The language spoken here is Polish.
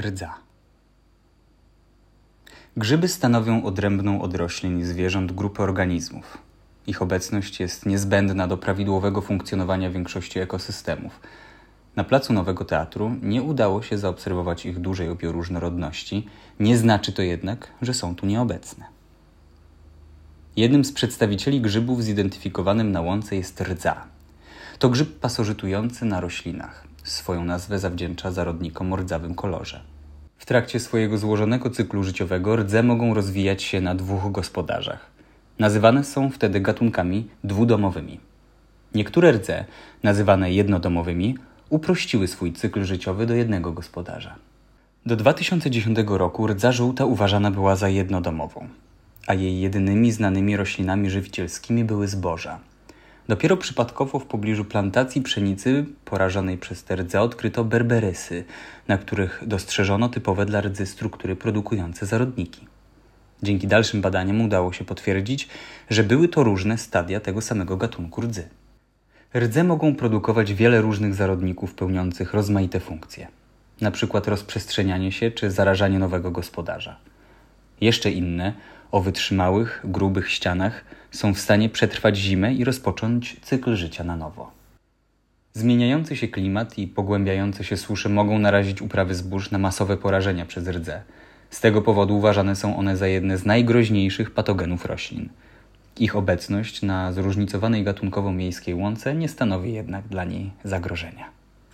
Rdza. Grzyby stanowią odrębną od roślin i zwierząt grupę organizmów. Ich obecność jest niezbędna do prawidłowego funkcjonowania większości ekosystemów. Na placu Nowego Teatru nie udało się zaobserwować ich dużej bioróżnorodności, nie znaczy to jednak, że są tu nieobecne. Jednym z przedstawicieli grzybów zidentyfikowanym na łące jest rdza. To grzyb pasożytujący na roślinach. Swoją nazwę zawdzięcza zarodnikom o rdzawym kolorze. W trakcie swojego złożonego cyklu życiowego rdze mogą rozwijać się na dwóch gospodarzach. Nazywane są wtedy gatunkami dwudomowymi. Niektóre rdze, nazywane jednodomowymi, uprościły swój cykl życiowy do jednego gospodarza. Do 2010 roku rdza żółta uważana była za jednodomową, a jej jedynymi znanymi roślinami żywicielskimi były zboża – Dopiero przypadkowo w pobliżu plantacji pszenicy porażonej przez te rdze odkryto berberysy, na których dostrzeżono typowe dla rdzy struktury produkujące zarodniki. Dzięki dalszym badaniom udało się potwierdzić, że były to różne stadia tego samego gatunku rdzy. Rdze mogą produkować wiele różnych zarodników pełniących rozmaite funkcje, np. rozprzestrzenianie się czy zarażanie nowego gospodarza. Jeszcze inne o wytrzymałych, grubych ścianach są w stanie przetrwać zimę i rozpocząć cykl życia na nowo. Zmieniający się klimat i pogłębiające się susze mogą narazić uprawy zbóż na masowe porażenia przez rdze. Z tego powodu uważane są one za jedne z najgroźniejszych patogenów roślin. Ich obecność na zróżnicowanej gatunkowo miejskiej łące nie stanowi jednak dla niej zagrożenia.